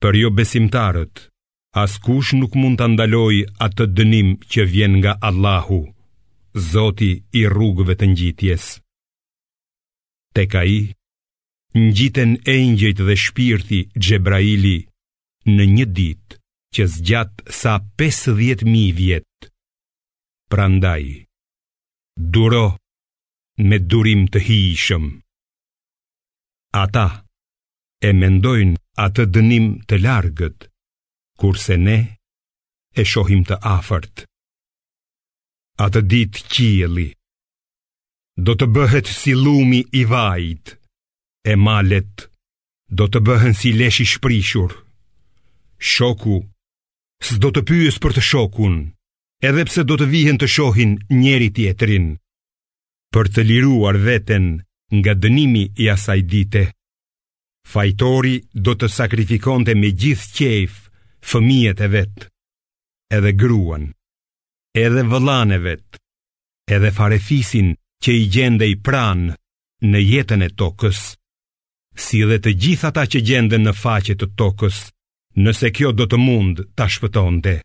Për jobesimtarët, askush nuk mund ta ndalojë atë dënim që vjen nga Allahu, Zoti i rrugëve të ngjitjes. Tek ai ngjiten engjëjt dhe shpirti Xhebraili në një ditë që zgjat sa 50.000 vjet. Prandaj, duro me durim të hijshëm. Ata, e mendojnë atë dënim të largët, kurse ne e shohim të afërt. Atë ditë qielli do të bëhet si llumi i vajit, e malet do të bëhen si lesh i shprishur. Shoku s'do të pyesë për të shokun, edhe pse do të vihen të shohin njëri-tjetrin. për të liruar veten nga dënimi i asaj dite. Fajtori do të sakrifikonte me gjithë qejf fëmijët e vet, edhe gruan, edhe vëllanë e vet, edhe farefisin që i gjendej pranë në jetën e tokës, si dhe të gjithë ata që gjenden në faqe të tokës, nëse kjo do të mund ta shpëtonte.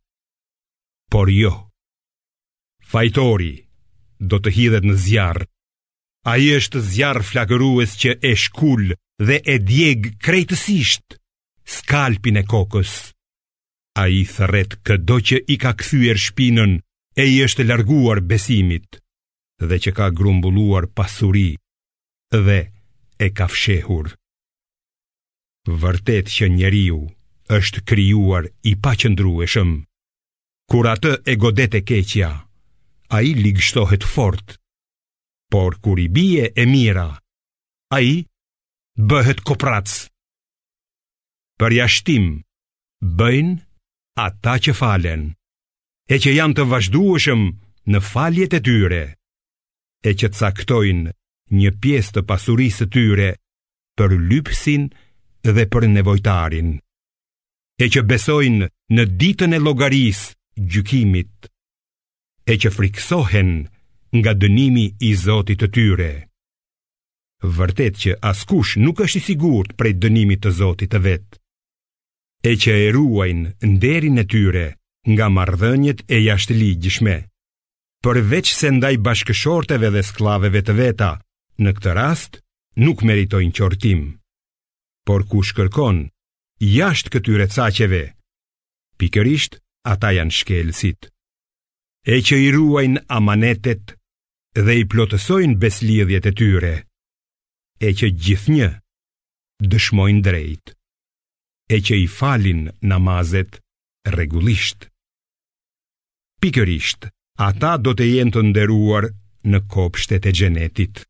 Por jo, Fajtori do të hidhet në zjarr. Ai është zjarr flakërues që e shkul dhe e djeg krejtësisht skalpin e kokës. Ai thërret këdo që i ka kthyer shpinën e i është larguar besimit dhe që ka grumbulluar pasuri dhe e ka fshehur. Vërtet që njeriu është krijuar i paqëndrueshëm. Kur atë e godet e keqja, ai ligështohet fort, por kur i bie e mira, ai bëhet koprac. Përjashtim bëjnë ata që falen, e që janë të vazhdueshëm në faljet e tyre, e që caktojnë një pjesë të pasurisë së tyre për lypsin dhe për nevojtarin. e që besojnë në ditën e llogarisë, gjykimit, e që frikësohen nga dënimi i Zotit të tyre. Vërtet që askush nuk është i sigurt prej dënimit të Zotit të vet, e që e ruajnë nderin e tyre nga marrëdhëniet e jashtëligjshme, përveçse ndaj bashkëshorteve dhe skllaveve të veta, në këtë rast nuk meritojnë qortim. Por kush kërkon jashtë këtyre caqeve, pikërisht ata janë shkelësit, e që i ruajnë amanetet dhe i plotësojnë besëlidhjet e tyre, e që gjithnjë dëshmojnë drejt, e që i falin namazet rregullisht. Pikërisht, ata do të jenë të nderuar në kopshtet e xhenetit.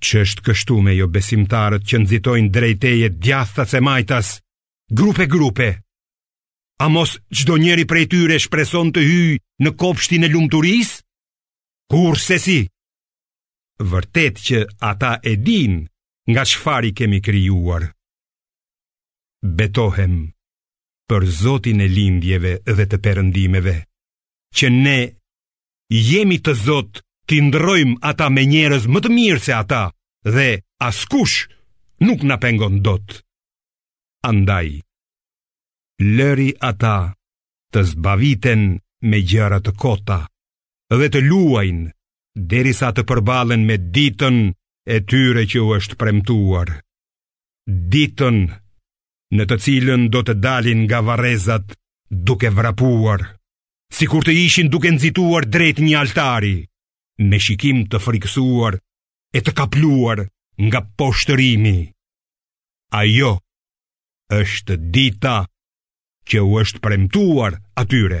Ç'është kështu me jobesimtarët që nxitojnë drejt teje djathtas e majtas, grupe grupe? A mos çdonjëri prej tyre shpreson të hyjë në kopshtin e lumturisë? Kurrsesi! Vërtet që ata e dinë nga çfarë i kemi krijuar. Betohem për Zotin e lindjeve dhe të perëndimeve, që ne jemi të zotët t'i ndërrojmë ata me njerëz më të mirë se ata dhe askush nuk na pengon dot. Andaj, lëri ata të zbaviten me gjëra të kota dhe të luajnë derisa të përballen me ditën e tyre që u është premtuar. Ditën në të cilën do të dalin nga varrezat duke vrapuar, sikur të ishin duke nxituar drejt një altari, me shikim të frikësuar e të kapluar nga poshtërimi. Ajo është dita që u është premtuar atyre.